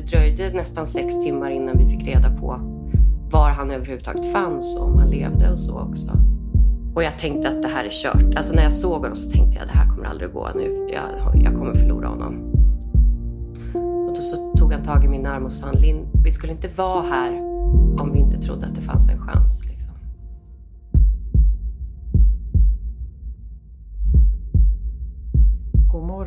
det dröjde nästan sex timmar innan vi fick reda på var han överhuvudtaget fanns och om han levde och så också. Och jag tänkte att det här är kört. Alltså när jag såg honom så tänkte jag det här kommer aldrig att gå nu. Jag, jag kommer förlora honom. Och då så tog han tag i min arm och sa Linn, vi skulle inte vara här om vi inte trodde att det fanns en chans.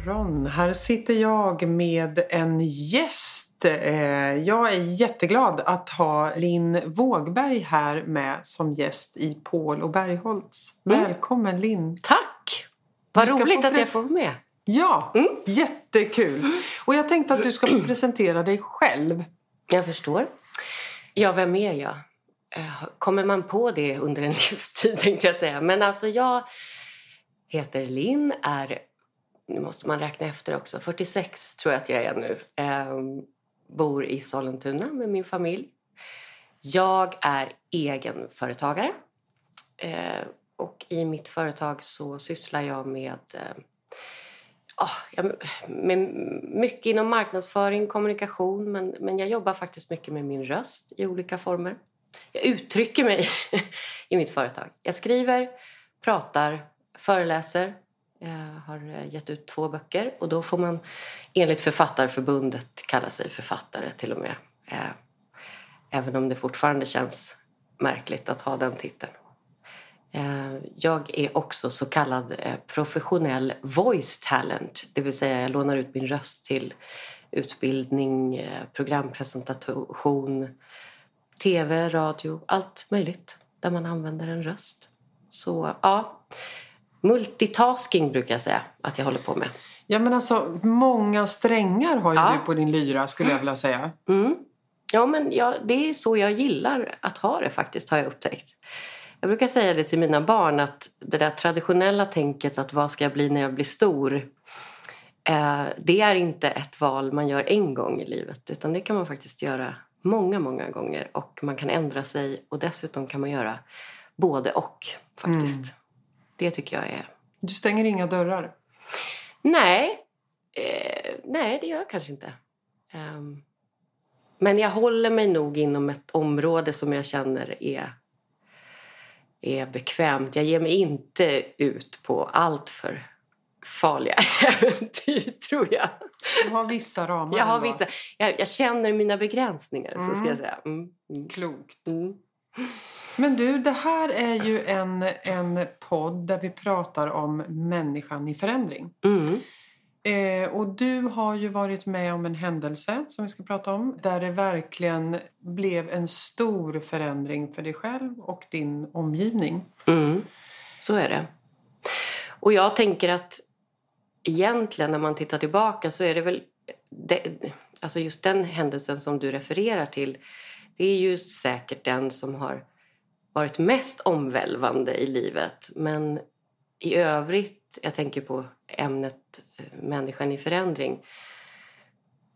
Morgon. Här sitter jag med en gäst. Eh, jag är jätteglad att ha Linn Vågberg här med som gäst i Paul och Bergholtz. Mm. Välkommen Linn. Tack! Vad roligt att jag får vara med. Ja, mm. jättekul. Och jag tänkte att du ska presentera dig själv. Jag förstår. Ja, vem är jag? Eh, kommer man på det under en livstid tänkte jag säga. Men alltså jag heter Linn, är nu måste man räkna efter också, 46 tror jag att jag är nu. Eh, bor i Sollentuna med min familj. Jag är egenföretagare. Eh, och i mitt företag så sysslar jag med, eh, oh, med mycket inom marknadsföring, kommunikation men, men jag jobbar faktiskt mycket med min röst i olika former. Jag uttrycker mig i mitt företag. Jag skriver, pratar, föreläser, Eh, har eh, gett ut två böcker och då får man enligt Författarförbundet kalla sig författare till och med. Eh, även om det fortfarande känns märkligt att ha den titeln. Jag är också så kallad professionell voice talent, det vill säga jag lånar ut min röst till utbildning, programpresentation, tv, radio, allt möjligt där man använder en röst. Så ja, Multitasking brukar jag säga att jag håller på med. Ja men alltså många strängar har ju ja. du på din lyra skulle jag vilja säga. Mm. Ja men ja, det är så jag gillar att ha det faktiskt har jag upptäckt. Jag brukar säga det till mina barn att det där traditionella tänket att vad ska jag bli när jag blir stor eh, det är inte ett val man gör en gång i livet utan det kan man faktiskt göra många, många gånger och man kan ändra sig och dessutom kan man göra både och faktiskt. Mm. Det tycker jag är... Du stänger inga dörrar? Nej, eh, nej det gör jag kanske inte. Um, men jag håller mig nog inom ett område som jag känner är, är bekvämt. Jag ger mig inte ut på allt för farliga äventyr, tror jag. Du har vissa ramar? Jag, har vissa, jag, jag känner mina begränsningar, mm. så ska jag mm. säga. Mm. Mm. Klokt. Mm. Men du, det här är ju en, en podd där vi pratar om människan i förändring. Mm. Eh, och du har ju varit med om en händelse som vi ska prata om där det verkligen blev en stor förändring för dig själv och din omgivning. Mm. Så är det. Och jag tänker att egentligen när man tittar tillbaka så är det väl det, alltså just den händelsen som du refererar till det är ju säkert den som har varit mest omvälvande i livet. Men i övrigt, jag tänker på ämnet eh, människan i förändring,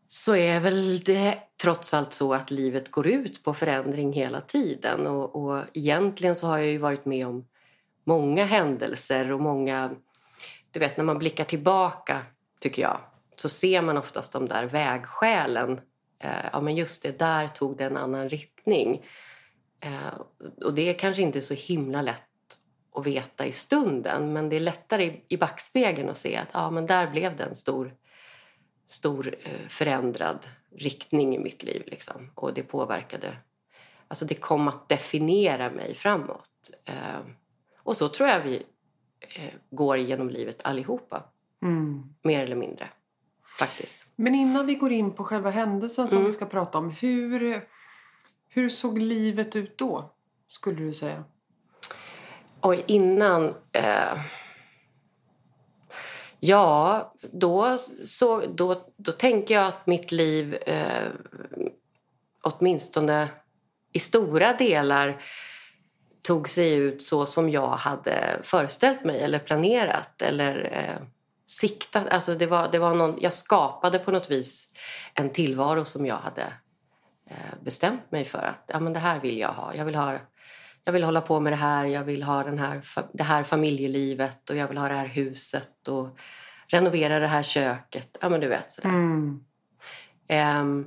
så är väl det trots allt så att livet går ut på förändring hela tiden. Och, och egentligen så har jag ju varit med om många händelser och många... Du vet, när man blickar tillbaka, tycker jag, så ser man oftast de där vägskälen. Eh, ja, men just det, där tog det en annan riktning. Eh, och det är kanske inte så himla lätt att veta i stunden men det är lättare i, backspegeln att se att ja, men där blev det en stor, stor eh, förändrad riktning i mitt liv. Liksom. Och det påverkade, alltså det kom att definiera mig framåt. Och så tror jag vi går genom livet allihopa. Mm. Mer eller mindre. Faktiskt. Men innan vi går in på själva händelsen som mm. vi ska prata om. Hur, hur såg livet ut då, skulle du säga? Oj, innan... Eh... Ja, då, så, då, då tänker jag att mitt liv eh, åtminstone i stora delar tog sig ut så som jag hade föreställt mig eller planerat eller eh, siktat. Alltså det var, det var någon, jag skapade på något vis en tillvaro som jag hade Eh, bestämt mig för att ja, men det här vill jag ha. Jag vill, ha, jag vill hålla på med det här, jag vill ha den här, det här familjelivet och jag vill ha det här huset och renovera det här köket. Ja, men du vet sådär. Mm. Um,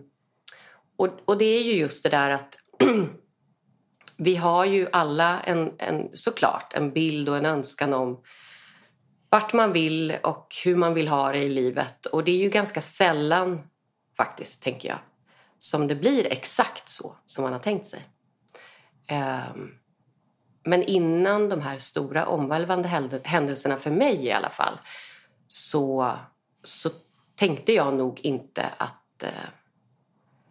Och, och det är ju just det där att vi har ju alla en, en, såklart en bild och en önskan om vart man vill och hur man vill ha det i livet. Och det är ju ganska sällan, faktiskt, tänker jag, som det blir exakt så som man har tänkt sig. Um, men innan de här stora omvälvande händelserna, för mig i alla fall, så, så tänkte jag nog inte att... Eh,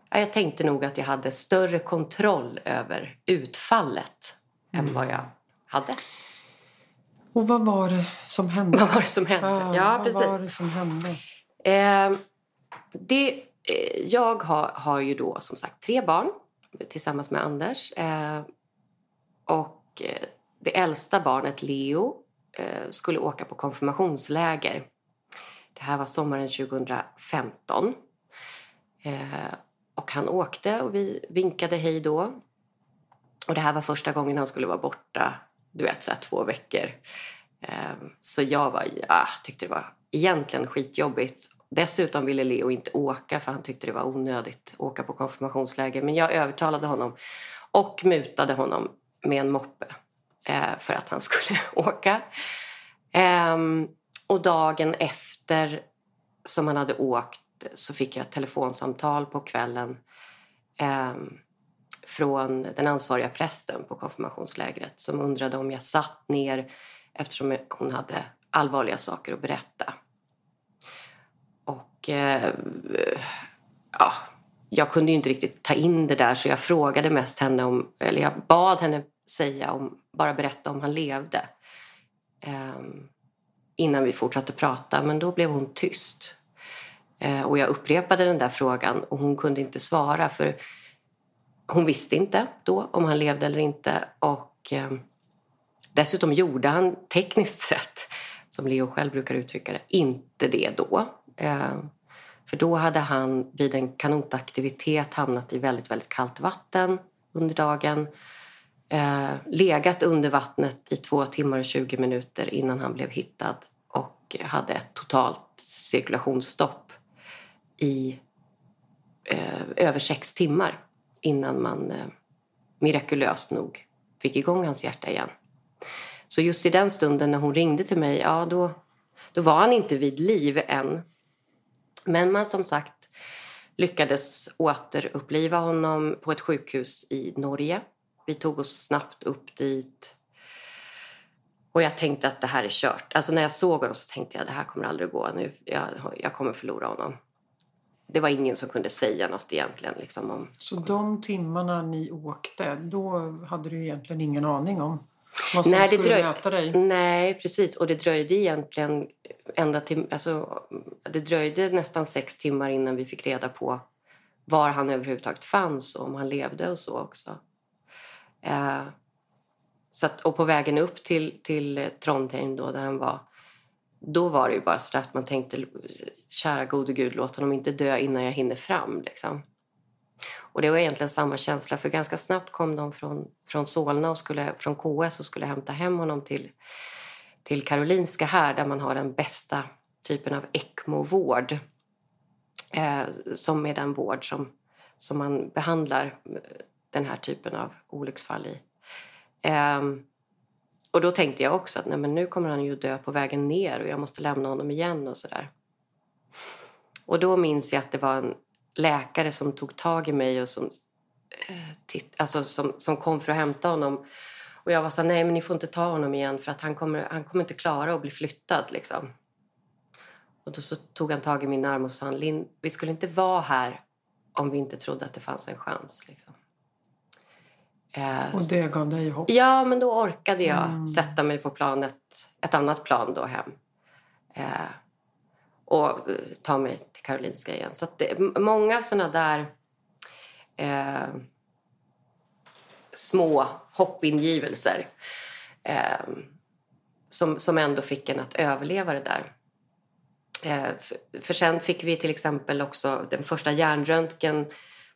jag tänkte nog att jag hade större kontroll över utfallet mm. än vad jag hade. Och vad var det som hände? Vad var det som hände? Ja, ja vad precis. var det som hände? Eh, det, eh, jag har, har ju då som sagt tre barn tillsammans med Anders. Eh, och det äldsta barnet, Leo, eh, skulle åka på konfirmationsläger. Det här var sommaren 2015. Eh, och han åkte och vi vinkade hej då. Och det här var första gången han skulle vara borta, du vet, så här två veckor. Ehm, så jag var, ja, tyckte det var egentligen skitjobbigt. Dessutom ville Leo inte åka för han tyckte det var onödigt att åka på konfirmationsläger. Men jag övertalade honom och mutade honom med en moppe eh, för att han skulle åka. Ehm, och dagen efter som han hade åkt så fick jag ett telefonsamtal på kvällen eh, från den ansvariga prästen på konfirmationslägret som undrade om jag satt ner eftersom hon hade allvarliga saker att berätta. Och eh, ja, jag kunde ju inte riktigt ta in det där så jag frågade mest henne om, eller jag bad henne säga om, bara berätta om han levde. Eh, innan vi fortsatte prata, men då blev hon tyst. Eh, och jag upprepade den där frågan och hon kunde inte svara för hon visste inte då om han levde eller inte. Och eh, dessutom gjorde han tekniskt sett, som Leo själv brukar uttrycka det, inte det då. Eh, för då hade han vid en kanotaktivitet hamnat i väldigt, väldigt kallt vatten under dagen. Eh, legat under vattnet i två timmar och 20 minuter innan han blev hittad och hade ett totalt cirkulationsstopp i eh, över sex timmar innan man eh, mirakulöst nog fick igång hans hjärta igen. Så just i den stunden när hon ringde till mig, ja då, då var han inte vid liv än. Men man som sagt lyckades återuppliva honom på ett sjukhus i Norge. Vi tog oss snabbt upp dit. Och jag tänkte att det här är kört. Alltså när jag såg honom så tänkte jag att det här kommer aldrig att gå. Nu, jag, jag kommer förlora honom. Det var ingen som kunde säga något egentligen. Liksom, om, så de timmarna ni åkte, då hade du egentligen ingen aning om vad som nej, skulle dröj... möta dig? Nej, precis. Och det dröjde egentligen ända till... Alltså, det dröjde nästan sex timmar innan vi fick reda på var han överhuvudtaget fanns och om han levde och så också. Eh, så att, och på vägen upp till, till Trondheim då, där han var, då var det ju bara så att man tänkte kära gode gud, låt honom inte dö innan jag hinner fram. Liksom. Och det var egentligen samma känsla, för ganska snabbt kom de från, från Solna och skulle, från KS och skulle hämta hem honom till, till Karolinska här, där man har den bästa typen av ECMO-vård. Eh, som är den vård som, som man behandlar eh, den här typen av olycksfall i. Um, och då tänkte jag också att nej, men nu kommer han ju dö på vägen ner och jag måste lämna honom igen och sådär. Och då minns jag att det var en läkare som tog tag i mig och som, eh, titt, alltså, som, som kom för att hämta honom. Och jag var så nej men ni får inte ta honom igen för att han kommer, han kommer inte klara att bli flyttad liksom. Och då så tog han tag i min arm och sa Linn, vi skulle inte vara här om vi inte trodde att det fanns en chans. Liksom. Eh, och det gav dig hopp? Ja, men då orkade jag mm. sätta mig på planet, ett annat plan då hem. Eh, och eh, ta mig till Karolinska igen. Så det, många såna där eh, små hoppingivelser eh, som, som ändå fick en att överleva det där. Eh, för, för sen fick vi till exempel också den första hjärnröntgen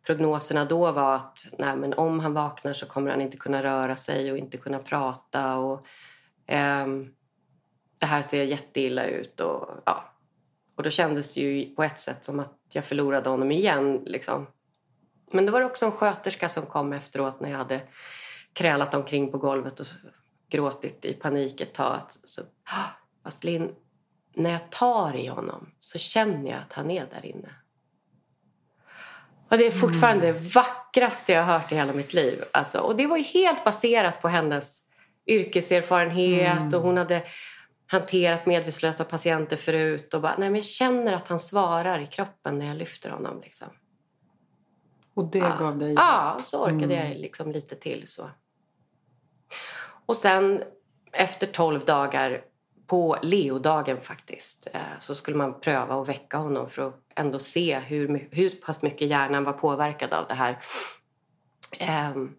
prognoserna då var att nej, men om han vaknar så kommer han inte kunna röra sig och inte kunna prata. Och, eh, det här ser jätteilla ut. Och, ja. och då kändes det ju på ett sätt som att jag förlorade honom igen. Liksom. Men då var det också en sköterska som kom efteråt när jag hade krälat omkring på golvet och gråtit i panik ett tag. Så, "Ah, fast Linn, när jag tar i honom så känner jag att han är där inne. Och det är fortfarande det vackraste jag har hört i hela mitt liv. Alltså, och det var ju helt baserat på hennes yrkeserfarenhet och hon hade hanterat medvetslösa patienter förut och bara, nej men jag känner att han svarar i kroppen när jag lyfter honom liksom. Och det Ja. gav dig... Ja, och så orkade Mm. jag liksom lite till så. Och sen efter 12 dagar på leodagen faktiskt eh, så skulle man pröva att väcka honom för att ändå se hur, hur pass mycket hjärnan var påverkad av det här. Ehm,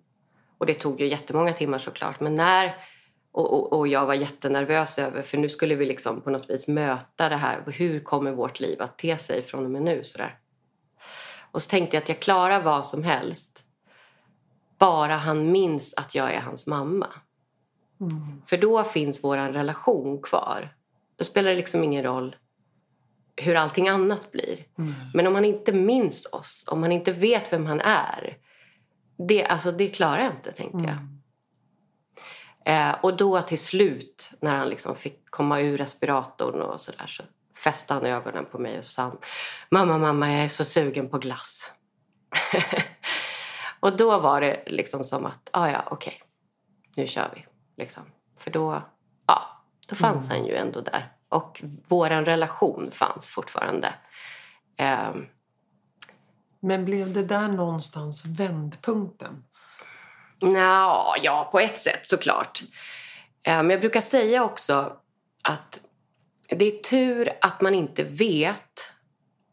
och det tog ju jättemånga timmar såklart. Men när, och, och, och jag var jättenervös över för nu skulle vi liksom på något vis möta det här. Hur kommer vårt liv att te sig från och med nu? Sådär. Och så tänkte jag att jag klarar vad som helst. Bara han minns att jag är hans mamma. Mm. För då finns vår relation kvar. Då spelar det liksom ingen roll hur allting annat blir. Mm. Men om han inte minns oss, om han inte vet vem han är. Det, alltså, det klarar jag inte, tänkte jag. Mm. Eh, och då till slut, när han liksom fick komma ur respiratorn och sådär, så fäste han ögonen på mig och sa Mamma, mamma, jag är så sugen på glass. och då var det liksom som att, ah, ja, okej, nu kör vi. Liksom. För då, ja, då fanns han ju ändå där. Och vår relation fanns fortfarande. Ehm, Men blev det där någonstans vändpunkten? Nja, ja, på ett sätt såklart. Men jag brukar säga också att det är tur att man inte vet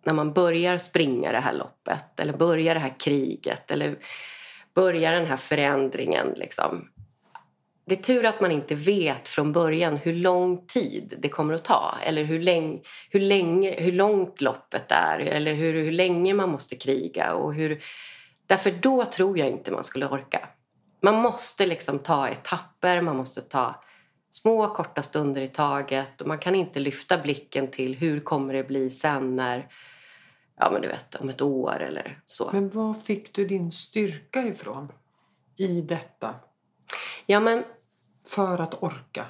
när man börjar springa det här loppet eller börjar det här kriget eller börjar den här förändringen. Liksom. Det är tur att man inte vet från början hur lång tid det kommer att ta eller hur, länge, hur, länge, hur långt loppet är eller hur, hur länge man måste kriga. Och hur, därför då tror jag inte man skulle orka. Man måste liksom ta etapper, man måste ta små korta stunder i taget och man kan inte lyfta blicken till hur kommer det bli sen när, ja men du vet, om ett år eller så. Men var fick du din styrka ifrån i detta? Ja men För att orka?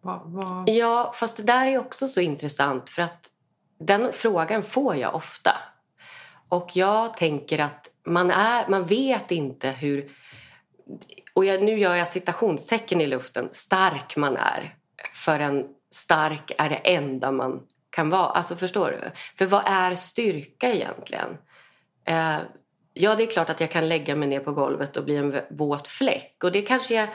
Vad, vad... Ja, fast det där är också så intressant för att den frågan får jag ofta. Och jag tänker att man, är, man vet inte hur... Och jag, nu gör jag citationstecken i luften. Stark man är. För en stark är det enda man kan vara. Alltså förstår du? För vad är styrka egentligen? Eh, ja, det är klart att jag kan lägga mig ner på golvet och bli en våt fläck. Och det kanske jag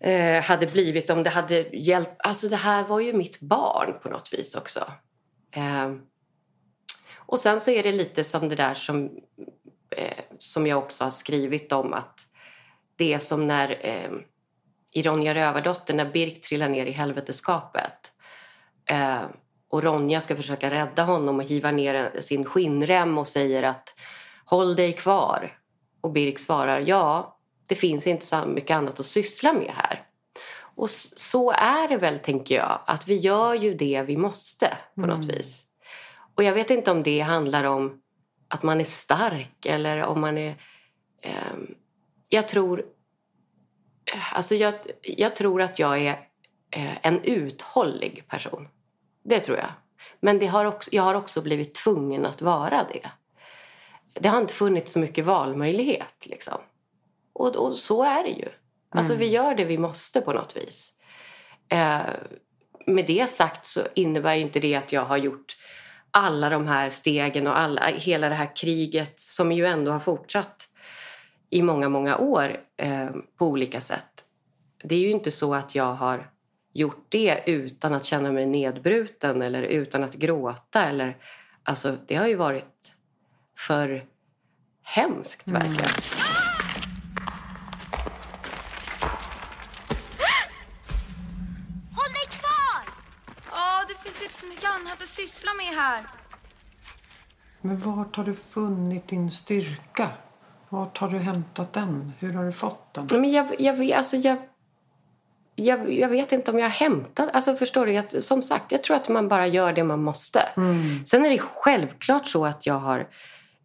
eh, hade blivit om det hade hjälpt. Alltså det här var ju mitt barn på något vis också. Eh, och sen så är det lite som det där som, eh, som jag också har skrivit om att det är som när eh, i Ronja Rövardotter när Birk trillar ner i helveteskapet eh, och Ronja ska försöka rädda honom och hiva ner sin skinnrem och säger att håll dig kvar. Och Birk svarar ja, det finns inte så mycket annat att syssla med här. Och så är det väl, tänker jag, att vi gör ju det vi måste på något Mm. vis. Och jag vet inte om det handlar om att man är stark eller om man är... ehm, jag tror... Alltså jag, jag tror att jag är eh, en uthållig person. Det tror jag. Men det har också, jag har också blivit tvungen att vara det. Det har inte funnits så mycket valmöjlighet. Liksom. Och, och så är det ju. Alltså Mm. vi gör det vi måste på något vis. Eh, med det sagt så innebär ju inte det att jag har gjort alla de här stegen och alla, hela det här kriget som ju ändå har fortsatt i många, många år eh, på olika sätt. Det är ju inte så att jag har gjort det utan att känna mig nedbruten eller utan att gråta. Eller, alltså, det har ju varit för hemskt, Mm. verkligen. Håll så mycket annat att syssla med här. Men vart har du funnit din styrka? Vart har du hämtat den? Hur har du fått den? Men jag, jag, vet- alltså jag, jag, jag vet inte om jag har hämtat... Alltså förstår du? Jag, som sagt, jag tror att man bara gör det man måste. Mm. Sen är det självklart så att jag har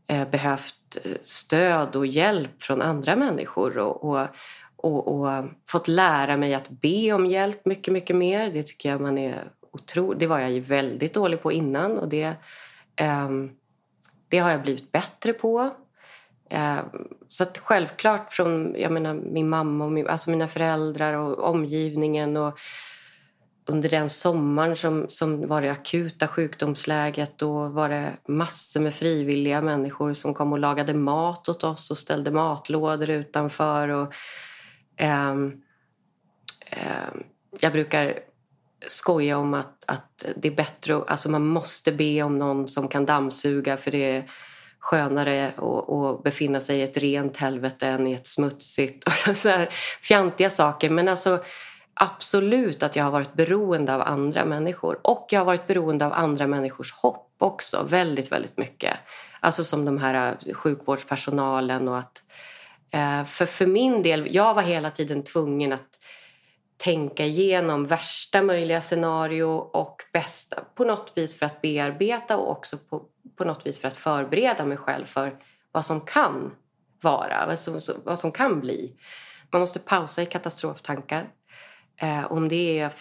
eh, behövt eh, stöd och hjälp från andra människor och, och, och, och, fått lära mig att be om hjälp mycket, mycket mer. Det tycker jag man är otroligt... Det var jag ju väldigt dålig på innan och det, eh, det har jag blivit bättre på. Eh, så att självklart från jag menar, min mamma och min, alltså mina föräldrar och omgivningen och under den sommaren som, som var det akuta sjukdomsläget då var det massor med frivilliga människor som kom och lagade mat åt oss och ställde matlådor utanför. Och, eh, eh, jag brukar skoja om att, att det är bättre, alltså man måste be om någon som kan dammsuga för det är skönare att, befinna sig i ett rent helvete än i ett smutsigt. Och så här fjantiga saker. Men alltså absolut att jag har varit beroende av andra människor. Och jag har varit beroende av andra människors hopp också, väldigt, väldigt mycket. Alltså som de här eh, sjukvårdspersonalen och att... Eh, för, för min del, jag var hela tiden tvungen att tänka igenom värsta möjliga scenario och bästa på något vis för att bearbeta och också på, på något vis för att förbereda mig själv för vad som kan vara, vad som, vad som kan bli. Man måste pausa i katastroftankar. Eh, om det är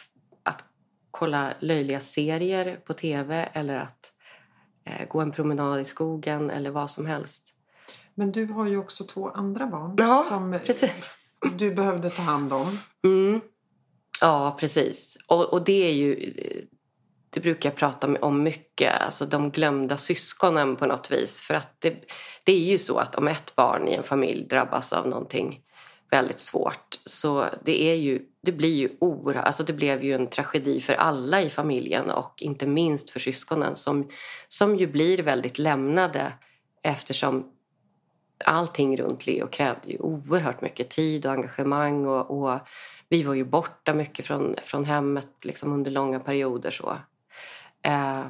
att kolla löjliga serier på tv eller att eh, gå en promenad i skogen eller vad som helst. Men du har ju också två andra barn ja, som precis. du behövde ta hand om. Mm. Ja, precis. Och, och, det är ju... Det brukar jag prata om mycket, alltså de glömda syskonen på något vis. För att det, det är ju så att om ett barn i en familj drabbas av någonting väldigt svårt. Så det, är ju, det blir ju oerhört, alltså det blev ju en tragedi för alla i familjen och inte minst för syskonen som, som ju blir väldigt lämnade eftersom allting runt Leo krävde ju oerhört mycket tid och engagemang och, och vi var ju borta mycket från, från hemmet liksom under långa perioder. så. Eh,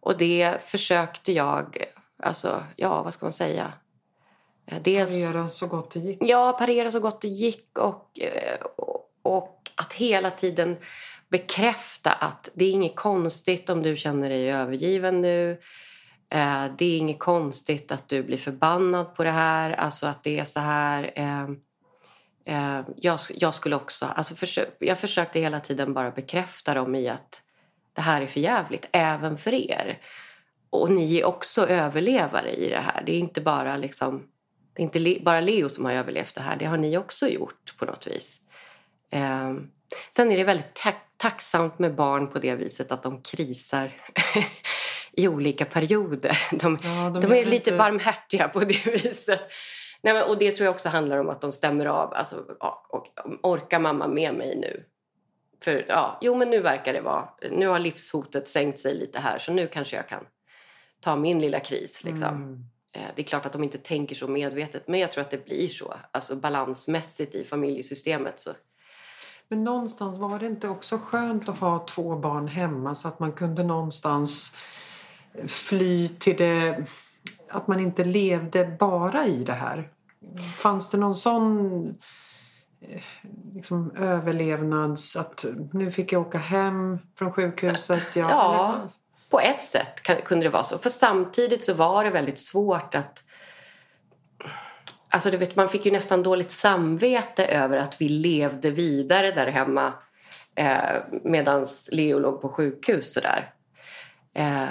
och det försökte jag, alltså ja vad ska man säga, Eh, dels, parera så gott det gick. Ja, parera så gott det gick och, eh, och, och att hela tiden bekräfta att det är inget konstigt om du känner dig övergiven nu. Eh, det är inget konstigt att du blir förbannad på det här, alltså att det är så här. Jag, jag skulle också, alltså försök, jag försökte hela tiden bara bekräfta dem i att det här är för jävligt, även för er. Och ni är också överlevare i det här. Det är inte bara liksom inte bara Leo som har överlevt det här, det har ni också gjort på något vis. Eh, sen är det väldigt ta tacksamt med barn på det viset att de krisar i olika perioder. De, ja, de, de är, är, lite barmhärtiga på det viset. Nej, men, och det tror jag också handlar om att de stämmer av. Alltså, och, och, orkar mamma med mig nu? För ja, jo men nu verkar det vara, nu har livshotet sänkt sig lite här så nu kanske jag kan ta min lilla kris liksom. Mm. Eh, det är klart att de inte tänker så medvetet men jag tror att det blir så. Alltså balansmässigt i familjesystemet så. Men någonstans var det inte också skönt att ha två barn hemma så att man kunde någonstans fly till det, att man inte levde bara i det här. Fanns det någon sån eh, liksom, överlevnads... Att nu fick jag åka hem från sjukhuset. Ja, ja på ett sätt kunde det vara så. För samtidigt så var det väldigt svårt att... Alltså du vet, man fick ju nästan dåligt samvete över att vi levde vidare där hemma eh, medan Leo låg på sjukhus. Sådär. Eh,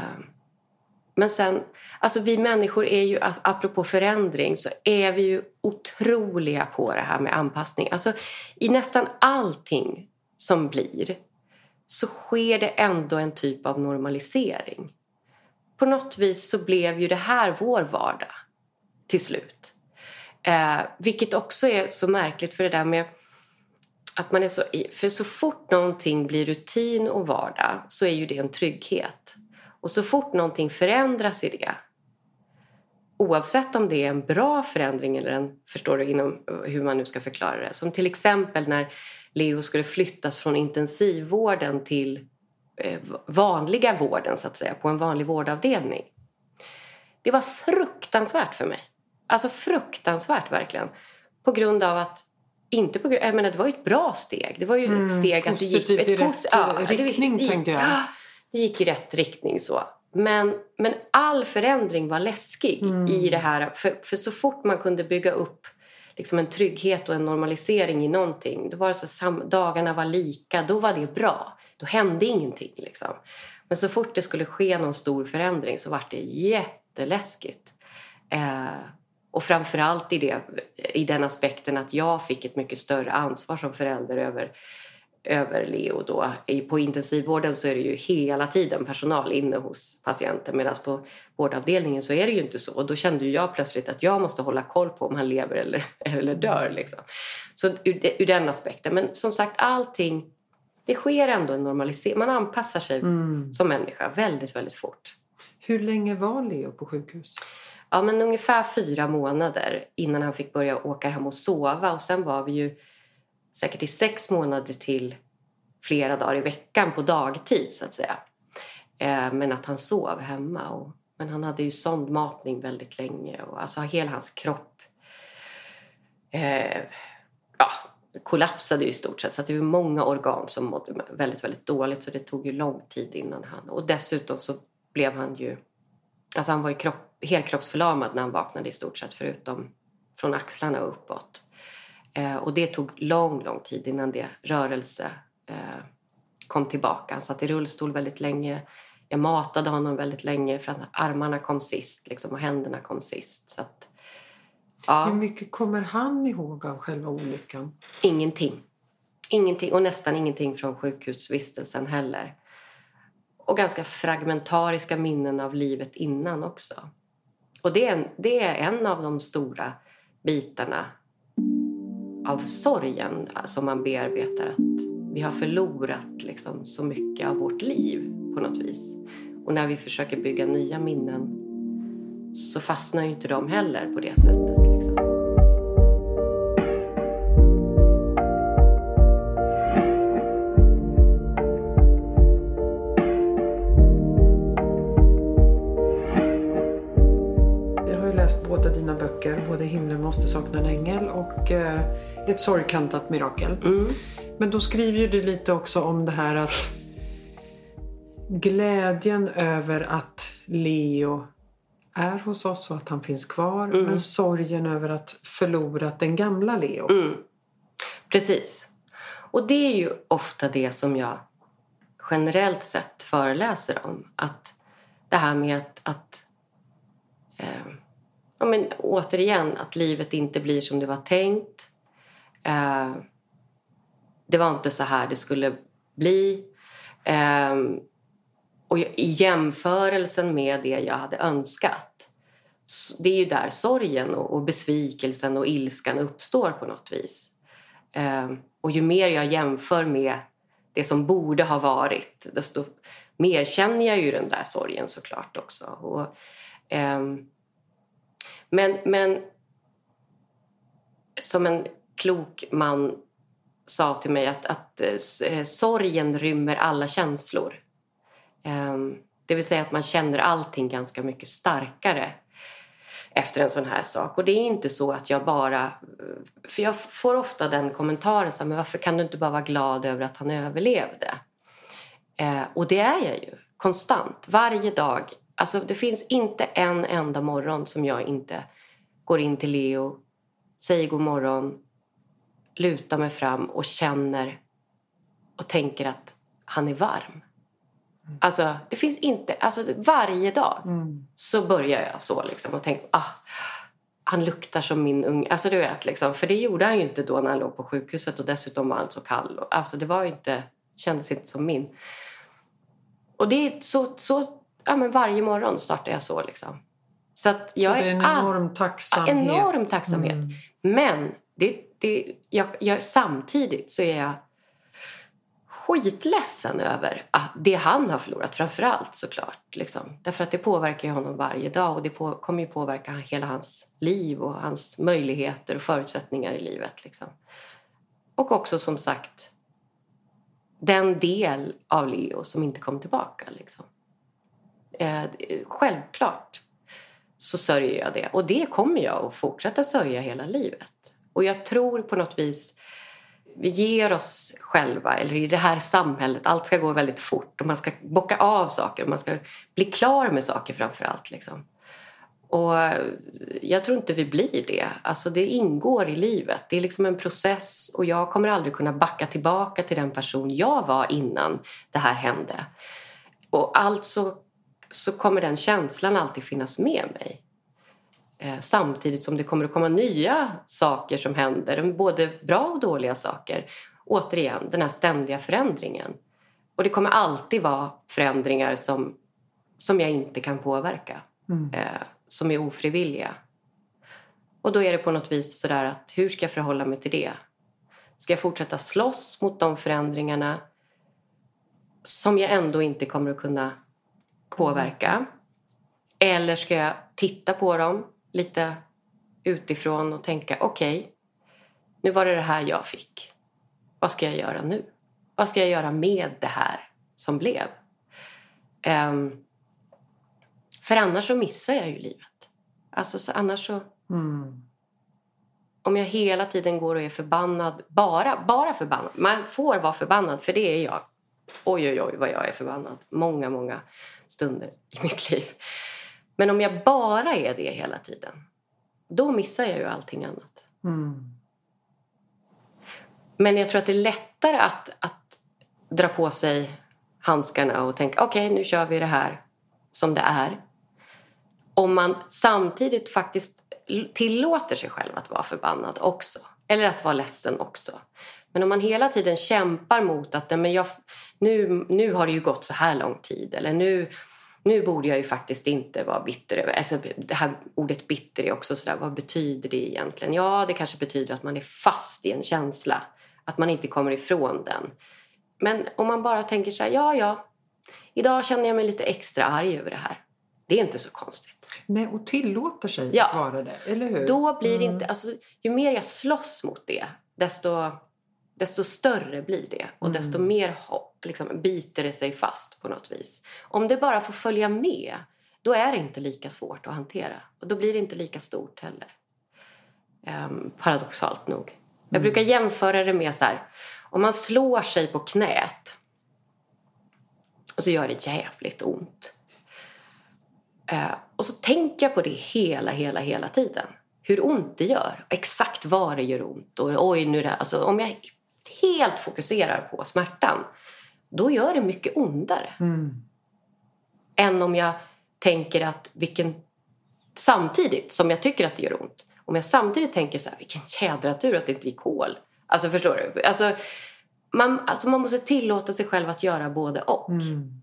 men sen, alltså vi människor är ju, apropå förändring, så är vi ju otroliga på det här med anpassning. Alltså i nästan allting som blir så sker det ändå en typ av normalisering. På något vis så blev ju det här vår vardag till slut. Eh, vilket också är så märkligt för det där med att man är så... För så fort någonting blir rutin och vardag så är ju det en trygghet. Och så fort någonting förändras i det oavsett om det är en bra förändring eller en, förstår du, inom hur man nu ska förklara det. Som till exempel när Leo skulle flyttas från intensivvården till eh, vanliga vården så att säga, på en vanlig vårdavdelning. Det var fruktansvärt för mig. Alltså fruktansvärt verkligen. På grund av att inte på jag menar, det var ju ett bra steg. Det var ju mm, ett steg att det gick... Ett i rätt ja, riktning, det, tänker jag. Det gick i rätt riktning så. Men, men all förändring var läskig Mm. i det här. För, för så fort man kunde bygga upp liksom en trygghet och en normalisering i någonting. Då var det så sam, dagarna var lika, då var det bra. Då hände ingenting. Liksom. Men så fort det skulle ske någon stor förändring så var det jätteläskigt. Eh, och framförallt i, det, i den aspekten att jag fick ett mycket större ansvar som förälder över, över Leo. Då. På intensivvården så är det ju hela tiden personal inne hos patienten medan på vårdavdelningen så är det ju inte så. Och då kände jag plötsligt att jag måste hålla koll på om han lever eller, eller dör. Liksom. Så ur, ur den aspekten. Men som sagt, allting, det sker ändå en normalisering. Man anpassar sig Mm. som människa väldigt, väldigt fort. Hur länge var Leo på sjukhus? Ja, men ungefär fyra månader innan han fick börja åka hem och sova. Och sen var vi ju säkert i sex månader till flera dagar i veckan på dagtid så att säga. Eh, men att han sov hemma. Och, men han hade ju sondmatning väldigt länge och alltså hela hans kropp eh, ja, kollapsade ju i stort sett. Så att det var många organ som mådde väldigt, väldigt dåligt så det tog ju lång tid innan han... Och dessutom så blev han ju... Alltså han var ju kropp, helkroppsförlamad när han vaknade i stort sett förutom från axlarna och uppåt. Eh, och det tog lång, lång tid innan det rörelse eh, kom tillbaka. Han satt i rullstol väldigt länge. Jag matade honom väldigt länge för att armarna kom sist liksom, och händerna kom sist. Så att, Hur ja, mycket kommer han ihåg av själva olyckan? ingenting. Ingenting och nästan ingenting från sjukhusvistelsen heller. Och ganska fragmentariska minnen av livet innan också. Och det är en, det är en av de stora bitarna av sorgen som man bearbetar. Att vi har förlorat liksom så mycket av vårt liv på något vis. Och när vi försöker bygga nya minnen så fastnar ju inte de heller på det sättet. Liksom. Jag har ju läst båda dina böcker, både Himlen måste sakna en ängel och eh, ett sorgkantat mirakel. Mm. Men då skriver ju du lite också om det här att glädjen över att Leo är hos oss och att han finns kvar. Mm. Men sorgen över att förlorat den gamla Leo. Mm. Precis. Och det är ju ofta det som jag generellt sett föreläser om. Att det här med att, att eh, ja, men återigen, att livet inte blir som det var tänkt. Eh, det var inte så här det skulle bli. Eh, och i jämförelsen med det jag hade önskat det är ju där sorgen och, och besvikelsen och ilskan uppstår på något vis. Eh, och ju mer jag jämför med det som borde ha varit desto mer känner jag ju den där sorgen såklart också. Och, eh, men, men som en klok man sa till mig att, att eh, eh, sorgen rymmer alla känslor. Ehm, det vill säga att man känner allting ganska mycket starkare efter en sån här sak. Och det är inte så att jag bara... Eh, för jag får ofta den kommentaren, så här, men varför kan du inte bara vara glad över att han överlevde? Eh, och det är jag ju, konstant, varje dag. Alltså det finns inte en enda morgon som jag inte går in till Leo, säger god morgon, lutar mig fram och känner och tänker att han är varm. Alltså, det finns inte... Alltså, varje dag Mm. så börjar jag så liksom och tänker ah, han luktar som min unge. Alltså du vet liksom, för det gjorde han ju inte då när han låg på sjukhuset och dessutom var han så kall. Och, Alltså det var inte, kändes inte som min. Och det är så, så ja men varje morgon startar jag så liksom. Så att jag Så det är en all- enorm tacksamhet. enorm tacksamhet. Mm. Men det, det, jag, jag, samtidigt så är jag skitledsen över att det han har förlorat, framför allt såklart. Liksom. Därför att det påverkar ju honom varje dag och det på, kommer ju påverka hela hans liv och hans möjligheter och förutsättningar i livet. Liksom. Och också som sagt den del av Leo som inte kom tillbaka. Liksom. Eh, självklart så sörjer jag det. Och det kommer jag att fortsätta sörja hela livet. Och jag tror på något vis vi ger oss själva, eller i det här samhället, allt ska gå väldigt fort och man ska bocka av saker, man ska bli klar med saker framför allt. Liksom. Och jag tror inte vi blir det. Alltså det ingår i livet. Det är liksom en process och jag kommer aldrig kunna backa tillbaka till den person jag var innan det här hände. Och alltså så kommer den känslan alltid finnas med mig. Eh, samtidigt som det kommer att komma nya saker som händer, både bra och dåliga saker. Återigen, den här ständiga förändringen. Och det kommer alltid vara förändringar som, som jag inte kan påverka. Mm. Eh, som är ofrivilliga. Och då är det på något vis sådär att hur ska jag förhålla mig till det? Ska jag fortsätta slåss mot de förändringarna som jag ändå inte kommer att kunna påverka? Eller ska jag titta på dem lite utifrån och tänka okej, okay, nu var det det här jag fick. Vad ska jag göra nu? Vad ska jag göra med det här som blev? Um, för annars så missar jag ju livet. Alltså så annars så... Mm. Om jag hela tiden går och är förbannad, bara, bara förbannad. Man får vara förbannad, för det är jag. Oj, oj, oj vad jag är förbannad. Många, många stunder i mitt liv. Men om jag bara är det hela tiden, då missar jag ju allting annat. Mm. Men jag tror att det är lättare att, att dra på sig handskarna och tänka okej, okay, nu kör vi det här som det är om man samtidigt faktiskt tillåter sig själv att vara förbannad också. Eller att vara ledsen också. Men om man hela tiden kämpar mot att men jag, nu, nu har det ju gått så här lång tid eller nu, nu borde jag ju faktiskt inte vara bitter. Alltså, det här ordet bitter är också sådär, vad betyder det egentligen? Ja, det kanske betyder att man är fast i en känsla. Att man inte kommer ifrån den. Men om man bara tänker så här, ja, ja, idag känner jag mig lite extra arg över det här. Det är inte så konstigt. Nej, och tillåter sig ja. att vara det, eller hur? Då blir mm. inte, alltså, ju mer jag slåss mot det, desto, desto större blir det. Och mm. desto mer liksom, biter det sig fast på något vis. Om det bara får följa med, då är det inte lika svårt att hantera. Och då blir det inte lika stort heller. Um, paradoxalt nog. Mm. Jag brukar jämföra det med så här, om man slår sig på knät och så gör det jävligt ont. Eh, och så tänker jag på det hela, hela, hela tiden. Hur ont det gör. Exakt var det gör ont. Och oj, nu det, alltså, om jag helt fokuserar på smärtan, då gör det mycket ondare. Mm. Än om jag tänker att vilken... Samtidigt som jag tycker att det gör ont. Om jag samtidigt tänker så här, vilken jädra tur att det inte gick hål. Alltså förstår du? Alltså man, alltså man måste tillåta sig själv att göra både och. Mm.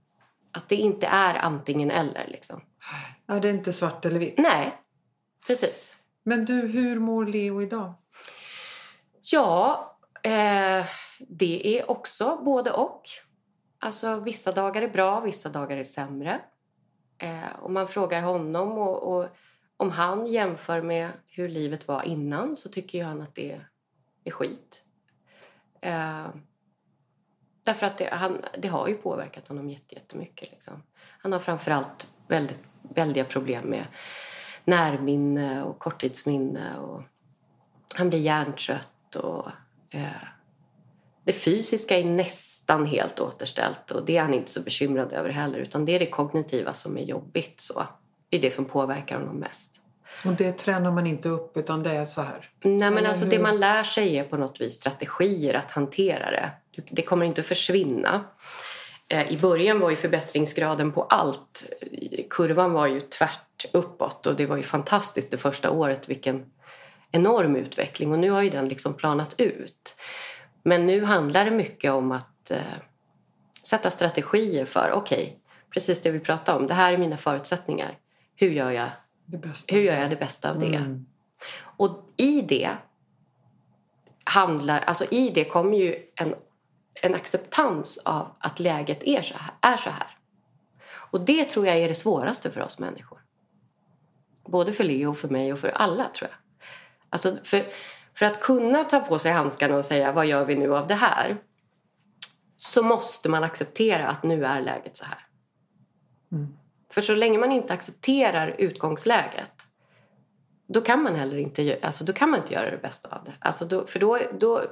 Att det inte är antingen eller liksom. Ja, det är inte svart eller vitt. Nej, precis. Men du, hur mår Leo idag? Ja, eh, det är också både och. Alltså vissa dagar är bra, vissa dagar är sämre. Eh, om man frågar honom och, och, om han jämför med hur livet var innan så tycker ju han att det är skit. Eh, därför att det, han, det har ju påverkat honom jättemycket. Liksom. Han har framförallt väldigt väldiga problem med närminne och korttidsminne. Och han blir hjärntrött. Och, det fysiska är nästan helt återställt och det är han inte så bekymrad över heller. Utan det är det kognitiva som är jobbigt. Så. Det är det som påverkar honom mest. Och det tränar man inte upp utan det är så här? Nej men alltså hur? det man lär sig är på något vis strategier att hantera det. Det kommer inte att försvinna. Eh, I början var ju förbättringsgraden på allt, kurvan var ju tvärt uppåt och det var ju fantastiskt det första året vilken enorm utveckling och nu har ju den liksom planat ut. Men nu handlar det mycket om att eh, sätta strategier för, okej, okay, precis det vi pratade om, det här är mina förutsättningar. Hur gör jag det, hur gör jag det bästa av det? Mm. Och i det handlar, alltså i det kommer ju en en acceptans av att läget är så här. Är så här. Och det tror jag är det svåraste för oss människor. Både för Leo, för mig och för alla tror jag. Alltså för, för att kunna ta på sig handskarna och säga vad gör vi nu av det här? Så måste man acceptera att nu är läget så här. Mm. För så länge man inte accepterar utgångsläget då kan man heller inte, alltså då kan man inte göra det bästa av det. Alltså då, för då, då,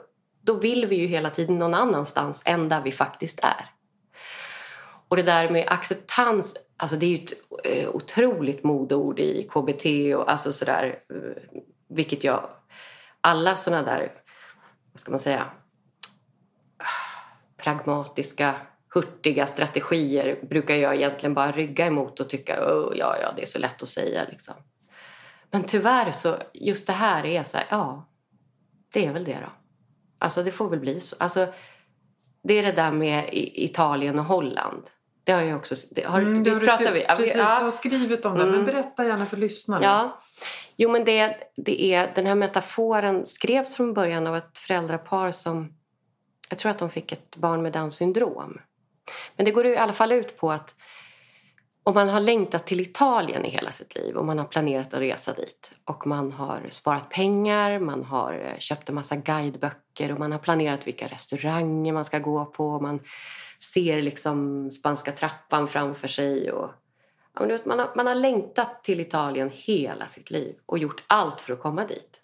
då vill vi ju hela tiden någon annanstans än där vi faktiskt är. Och det där med acceptans, alltså det är ju ett eh, otroligt modord i KBT och alltså sådär, eh, vilket jag, alla sådana där, vad ska man säga, pragmatiska, hurtiga strategier brukar jag egentligen bara rygga emot och tycka, oh, ja, ja, det är så lätt att säga liksom. Men tyvärr så, just det här är så här, ja, det är väl det då. Alltså det får väl bli så. Alltså, det är det där med Italien och Holland. Det har jag också... Det har, Mm, det har du pratar vi. Precis, ja. du har skrivit om det. Men Mm. berätta gärna för lyssnarna. Ja. Jo, men det, det är, den här metaforen skrevs från början av ett föräldrapar som... Jag tror att de fick ett barn med Downs syndrom. Men det går i alla fall ut på att om man har längtat till Italien i hela sitt liv och man har planerat att resa dit och man har sparat pengar, man har eh, köpt en massa guideböcker och man har planerat vilka restauranger man ska gå på och man ser liksom spanska trappan framför sig och Ja, men du vet, man, har, man har längtat till Italien hela sitt liv och gjort allt för att komma dit.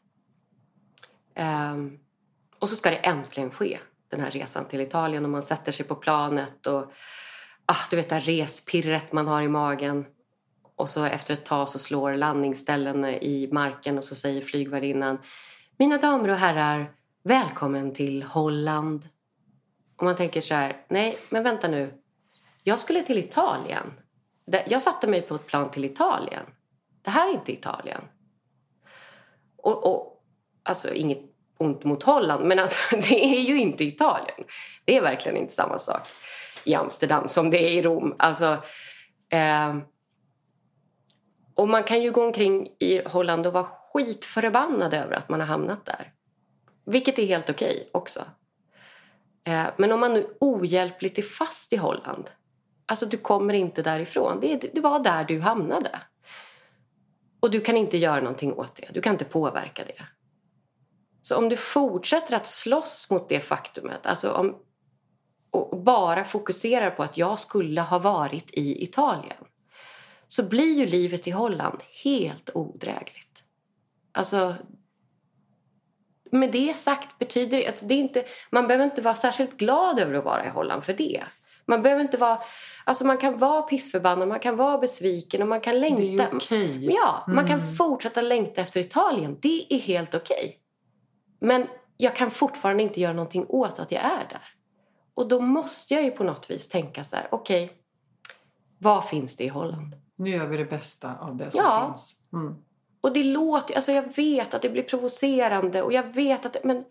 Um, och så ska det äntligen ske, den här resan till Italien och man sätter sig på planet och ah, du vet det här respirret man har i magen. Och så efter ett tag så slår landningsställen i marken och så säger flygvärdinnan Mina damer och herrar, välkommen till Holland. Och man tänker så här, nej men vänta nu. Jag skulle till Italien. Jag satte mig på ett plan till Italien. Det här är inte Italien. Och, och alltså inget ont mot Holland, men alltså det är ju inte Italien. Det är verkligen inte samma sak i Amsterdam som det är i Rom. Alltså, eh, och man kan ju gå omkring i Holland och vara skitförbannad över att man har hamnat där. Vilket är helt okej också. Eh, men om man nu ohjälpligt är fast i Holland Alltså du kommer inte därifrån. Det, det var där du hamnade. Och du kan inte göra någonting åt det. Du kan inte påverka det. Så om du fortsätter att slåss mot det faktumet, alltså om, och bara fokuserar på att jag skulle ha varit i Italien, så blir ju livet i Holland helt odrägligt. Alltså, med det sagt betyder det att det inte, man behöver inte vara särskilt glad över att vara i Holland för det. Man behöver inte vara, alltså man kan vara pissförbannad, man kan vara besviken och man kan Det är längta. okej. Ja, man kan Mm. fortsätta längta efter Italien. Det är helt okej. Men jag kan fortfarande inte göra någonting åt att jag är där. Och då måste jag ju på något vis tänka så här, okej, vad finns det i Holland? Nu gör vi det bästa av det som Ja. finns. Mm. Och det låter, alltså jag vet att det blir provocerande och jag vet att det, men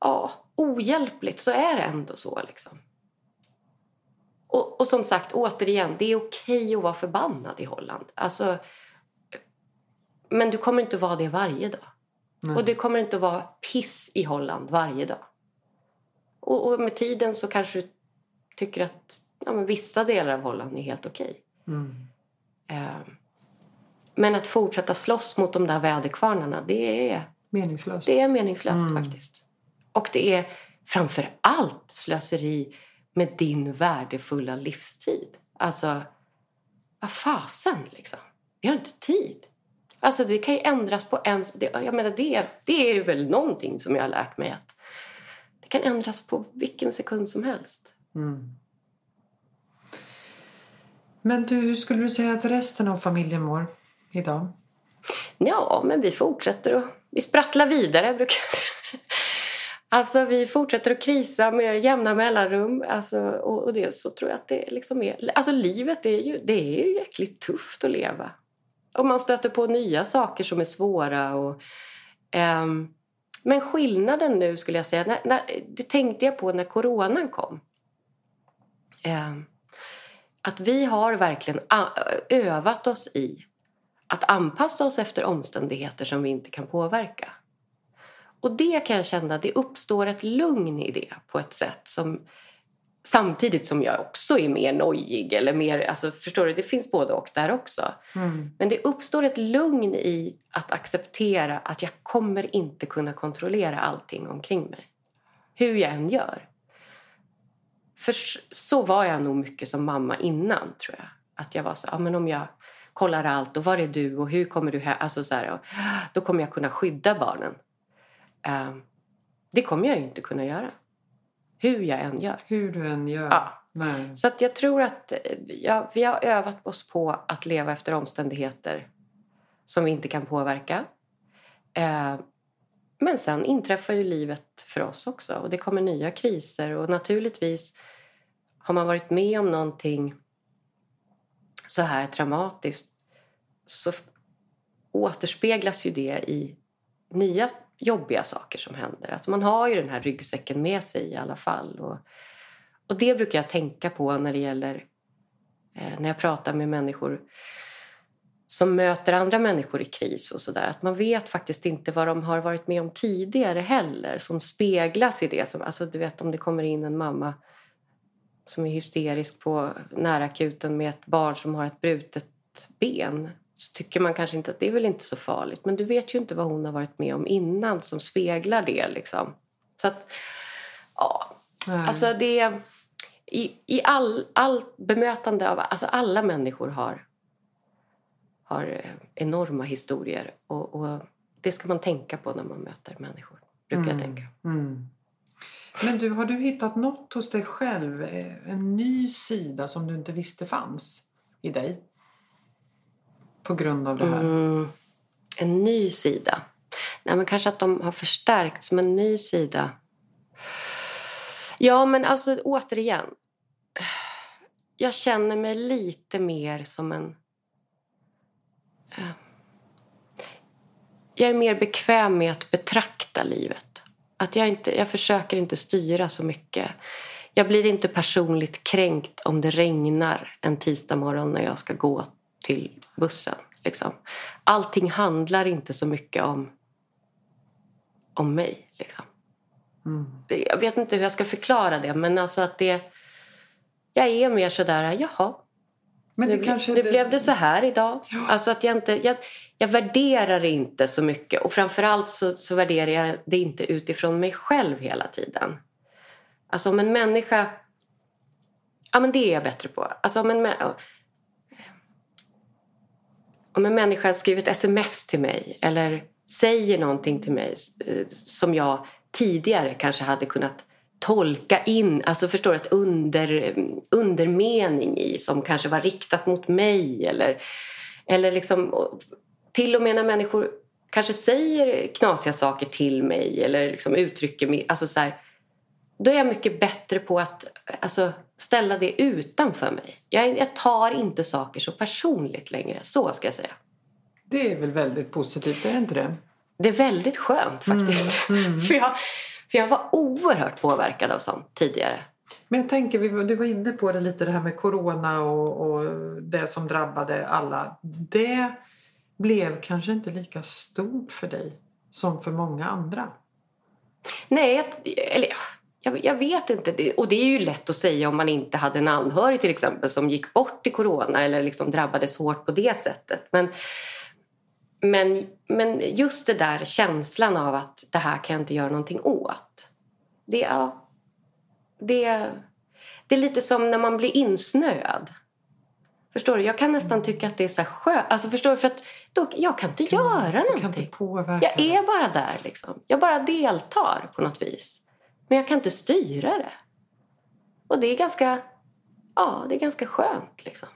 ja, ohjälpligt så är det ändå så liksom. Och, och som sagt, återigen, det är okej att vara förbannad i Holland. Alltså, men du kommer inte vara det varje dag. Nej. Och det kommer inte att vara piss i Holland varje dag. Och, och med tiden så kanske du tycker att ja, men vissa delar av Holland är helt okej. Mm. Eh, men att fortsätta slåss mot de där väderkvarnarna, det är, Meningslöst. det är meningslöst Mm. faktiskt. Och det är framför allt slöseri med din värdefulla livstid. Alltså, vad fasen liksom. Vi har inte tid. Alltså det kan ju ändras på en... Det, jag menar det, det är väl någonting som jag har lärt mig att det kan ändras på vilken sekund som helst. Mm. Men du, hur skulle du säga att resten av familjen mår idag? Ja, men vi fortsätter och vi sprattlar vidare brukar jag säga. Alltså vi fortsätter att krisa med jämna mellanrum. Alltså, och, och det så tror jag att det liksom är... Alltså livet är ju, det är ju jäkligt tufft att leva. Och man stöter på nya saker som är svåra. Och, um, men skillnaden nu skulle jag säga, när, när, det tänkte jag på när coronan kom. Um, att vi har verkligen a- övat oss i att anpassa oss efter omständigheter som vi inte kan påverka. Och det kan jag känna, det uppstår ett lugn i det på ett sätt som samtidigt som jag också är mer nojig eller mer, alltså förstår du, det finns både och där också. Mm. Men det uppstår ett lugn i att acceptera att jag kommer inte kunna kontrollera allting omkring mig. Hur jag än gör. För så var jag nog mycket som mamma innan, tror jag. Att jag var så, ja men om jag kollar allt och var är du och hur kommer du här? Alltså så här, och, då kommer jag kunna skydda barnen. Ehm, Det kommer jag ju inte kunna göra. Hur jag än gör. Hur du än gör. Ja. Nej. Så jag tror att eh, ja, vi har övat oss på att leva efter omständigheter som vi inte kan påverka. Eh, men sen inträffar ju livet för oss också och det kommer nya kriser och naturligtvis har man varit med om någonting så här traumatiskt så återspeglas ju det i nya jobbiga saker som händer. Alltså man har ju den här ryggsäcken med sig i alla fall. Och, och det brukar jag tänka på när det gäller eh, när jag pratar med människor som möter andra människor i kris och sådär. Att man vet faktiskt inte vad de har varit med om tidigare heller som speglas i det. Som, alltså du vet om det kommer in en mamma som är hysterisk på närakuten med ett barn som har ett brutet ben så tycker man kanske inte att det är väl inte så farligt. Men du vet ju inte vad hon har varit med om innan som speglar det. Liksom. Så att, ja. Nej. Alltså det... I, i all, all bemötande av... Alltså alla människor har, har eh, enorma historier. Och, och det ska man tänka på när man möter människor. Brukar jag tänka. Mm. Men du, har du hittat något hos dig själv? eh, En ny sida som du inte visste fanns i dig? På grund av det här? Mm, en ny sida. Nej, men kanske att de har förstärkts som en ny sida. Ja, men alltså återigen. Jag känner mig lite mer som en... Eh, jag är mer bekväm med att betrakta livet. Att jag, inte, jag försöker inte styra så mycket. Jag blir inte personligt kränkt om det regnar en tisdag morgon när jag ska gå till bussen. Liksom. Allting handlar inte så mycket om, om mig. Liksom. Mm. Jag vet inte hur jag ska förklara det, men alltså att det... Jag är mer sådär, jaha, Men nu, det kanske nu blev det så här idag. Ja. Alltså att jag, inte, jag, jag värderar det inte så mycket. Och framförallt så, så värderar jag det inte utifrån mig själv hela tiden. Alltså om en människa... Ja, men det är jag bättre på. Alltså om en, om en människa skriver ett sms till mig eller säger någonting till mig eh, som jag tidigare kanske hade kunnat tolka in, alltså förstår du, ett under, undermening i som kanske var riktat mot mig eller, eller liksom till och med när människor kanske säger knasiga saker till mig eller liksom uttrycker mig, alltså så här, då är jag mycket bättre på att alltså, ställa det utanför mig. Jag, jag tar inte saker så personligt längre, så ska jag säga. Det är väl väldigt positivt, är det inte det? Det är väldigt skönt faktiskt. Mm, mm. för, jag, för jag var oerhört påverkad av sånt tidigare. Men jag tänker, du var inne på det lite det här med corona och, och det som drabbade alla. Det blev kanske inte lika stort för dig som för många andra. Nej, jag, eller jag, jag vet inte. Och det är ju lätt att säga om man inte hade en anhörig till exempel som gick bort i corona eller liksom drabbades hårt på det sättet. Men, men, men just det där känslan av att det här kan jag inte göra någonting åt. Det, ja, det, det är lite som när man blir insnöad. Förstår du? Jag kan nästan tycka att det är så skönt. Alltså förstår du? För att då, jag kan inte göra Du kan inte någonting. påverka Jag är bara där liksom. Jag bara deltar på något vis. Men jag kan inte styra det. Och det är ganska, ja, det är ganska skönt liksom.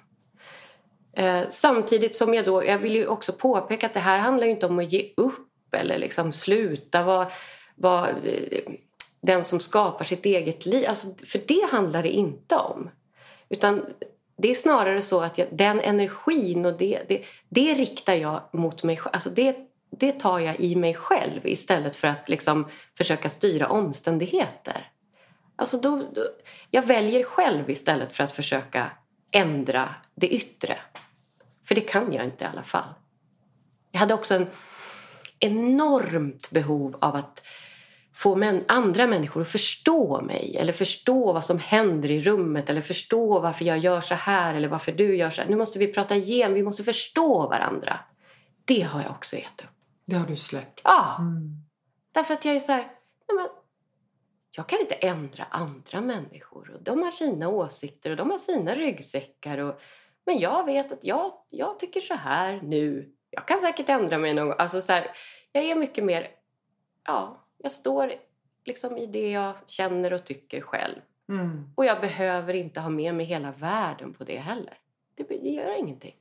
Eh, samtidigt som jag då, jag vill ju också påpeka att det här handlar ju inte om att ge upp eller liksom sluta vara, vara eh, den som skapar sitt eget liv. Alltså, för det handlar det inte om. Utan det är snarare så att jag, den energin och det, det, det riktar jag mot mig själv. Alltså det, det tar jag i mig själv istället för att liksom försöka styra omständigheter. Alltså då, då, jag väljer själv istället för att försöka ändra det yttre. För det kan jag inte i alla fall. Jag hade också en enormt behov av att få män, andra människor att förstå mig eller förstå vad som händer i rummet eller förstå varför jag gör så här eller varför du gör så här. Nu måste vi prata igenom, vi måste förstå varandra. Det har jag också gett upp. Det har du släppt. Ja, Mm. därför att jag är så här, nej men, jag kan inte ändra andra människor och de har sina åsikter och de har sina ryggsäckar och, men jag vet att jag, jag tycker så här nu. Jag kan säkert ändra mig någon gång. Alltså så här, jag är mycket mer, ja, jag står liksom i det jag känner och tycker själv. Mm. Och jag behöver inte ha med mig hela världen på det heller. Det, det gör ingenting.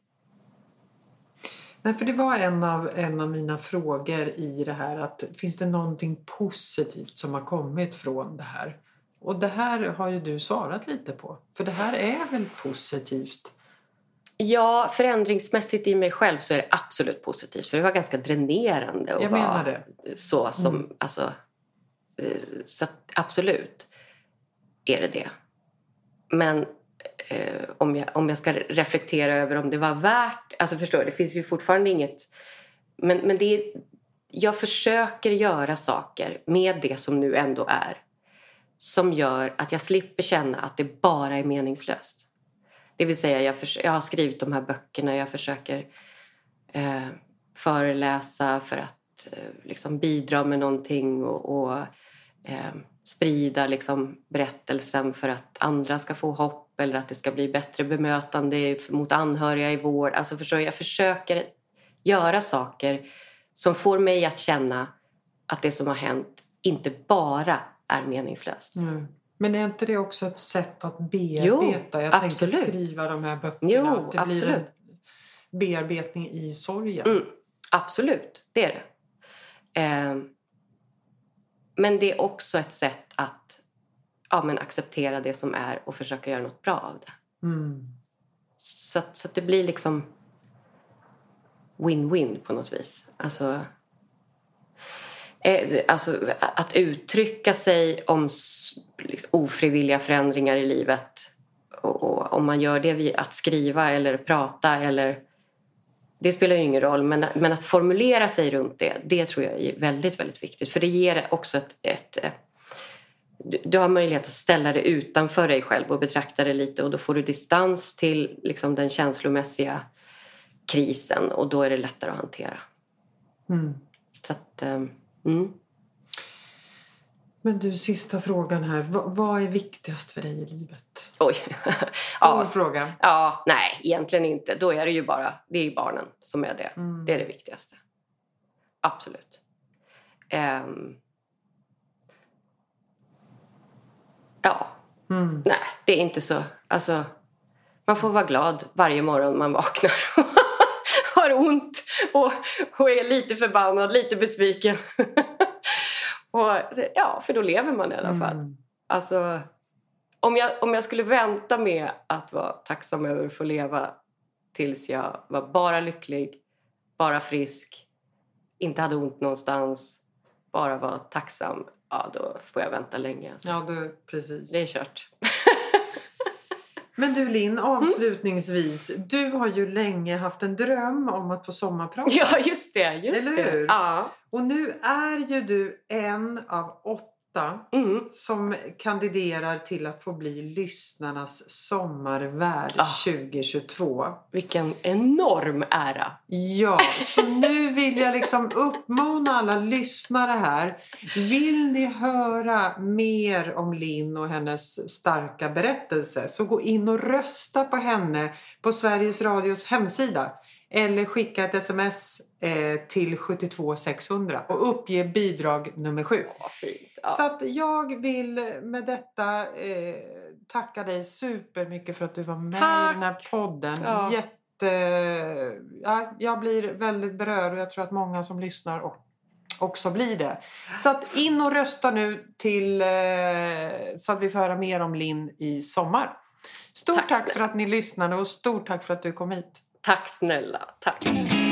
Nej, för det var en av, en av mina frågor i det här. att Finns det någonting positivt som har kommit från det här? Och det här har ju du svarat lite på. För det här är väl positivt? Ja, förändringsmässigt i mig själv så är det absolut positivt. För det var ganska dränerande att vara så som... Mm. Alltså, eh, så absolut är det det. Men eh, om, jag, om jag ska reflektera över om det var värt... Alltså förstår du, det finns ju fortfarande inget... Men, men det är, jag försöker göra saker med det som nu ändå är som gör att jag slipper känna att det bara är meningslöst. Det vill säga, jag, för, jag har skrivit de här böckerna, jag försöker eh, föreläsa för att eh, liksom bidra med någonting och, och eh, sprida liksom, berättelsen för att andra ska få hopp eller att det ska bli bättre bemötande mot anhöriga i vård. Alltså, förstår du, jag försöker göra saker som får mig att känna att det som har hänt inte bara är meningslöst. Mm. Men är inte det också ett sätt att bearbeta? Jo, jag absolut. tänker skriva de här böckerna. Jo, att det blir absolut. en bearbetning i sorgen. Mm, absolut, det är det. Ehm, men det är också ett sätt att ja, men acceptera det som är och försöka göra något bra av det. Mm. Så att, så att det blir liksom win-win på något vis. Alltså, eh, alltså att uttrycka sig om liksom, ofrivilliga förändringar i livet och, och om man gör det via att skriva eller prata eller det spelar ju ingen roll, men, men att formulera sig runt det, det tror jag är väldigt, väldigt viktigt. För det ger också ett... ett du, du har möjlighet att ställa det utanför dig själv och betrakta det lite och då får du distans till liksom, den känslomässiga krisen och då är det lättare att hantera. Mm. Så att, eh, mm. Men du, sista frågan här. Va, vad är viktigast för dig i livet? Oj. Stor ja, fråga. ja, nej, egentligen inte. Då är det ju bara det är barnen som är det. Mm. Det är det viktigaste. Absolut. Ehm. Ja, Mm. nej, det är inte så. Alltså, man får vara glad varje morgon man vaknar. Har ont och, och är lite förbannad, lite besviken. och, ja, för då lever man i alla fall. Mm. Alltså, om jag, om jag skulle vänta med att vara tacksam över att få leva tills jag var bara lycklig, bara frisk, inte hade ont någonstans, bara var tacksam, ja då får jag vänta länge. Alltså. Ja, du, precis. Det är kört. Men du Linn, Mm. avslutningsvis. Du har ju länge haft en dröm om att få sommarprata. Ja, just det. Just Eller det. hur? Ja. Och nu är ju du en av åtta Mm. som kandiderar till att få bli lyssnarnas sommarvärd Ah. 2022. Vilken enorm ära. Ja, så nu vill jag liksom uppmana alla lyssnare här. Vill ni höra mer om Linn och hennes starka berättelse så gå in och rösta på henne på Sveriges Radios hemsida. Eller skicka ett sms eh, till 72600 och uppge bidrag nummer sju. Vad fint. Ja. Så att jag vill med detta eh, tacka dig supermycket för att du var med Tack. i den här podden. Ja. Jätte, ja, jag blir väldigt berörd och jag tror att många som lyssnar och också blir det. Så att in och rösta nu till eh, så att vi får höra mer om Linn i sommar. Stort Tack tack, för att ni lyssnade och stort tack för att du kom hit. Tack snälla. Tack.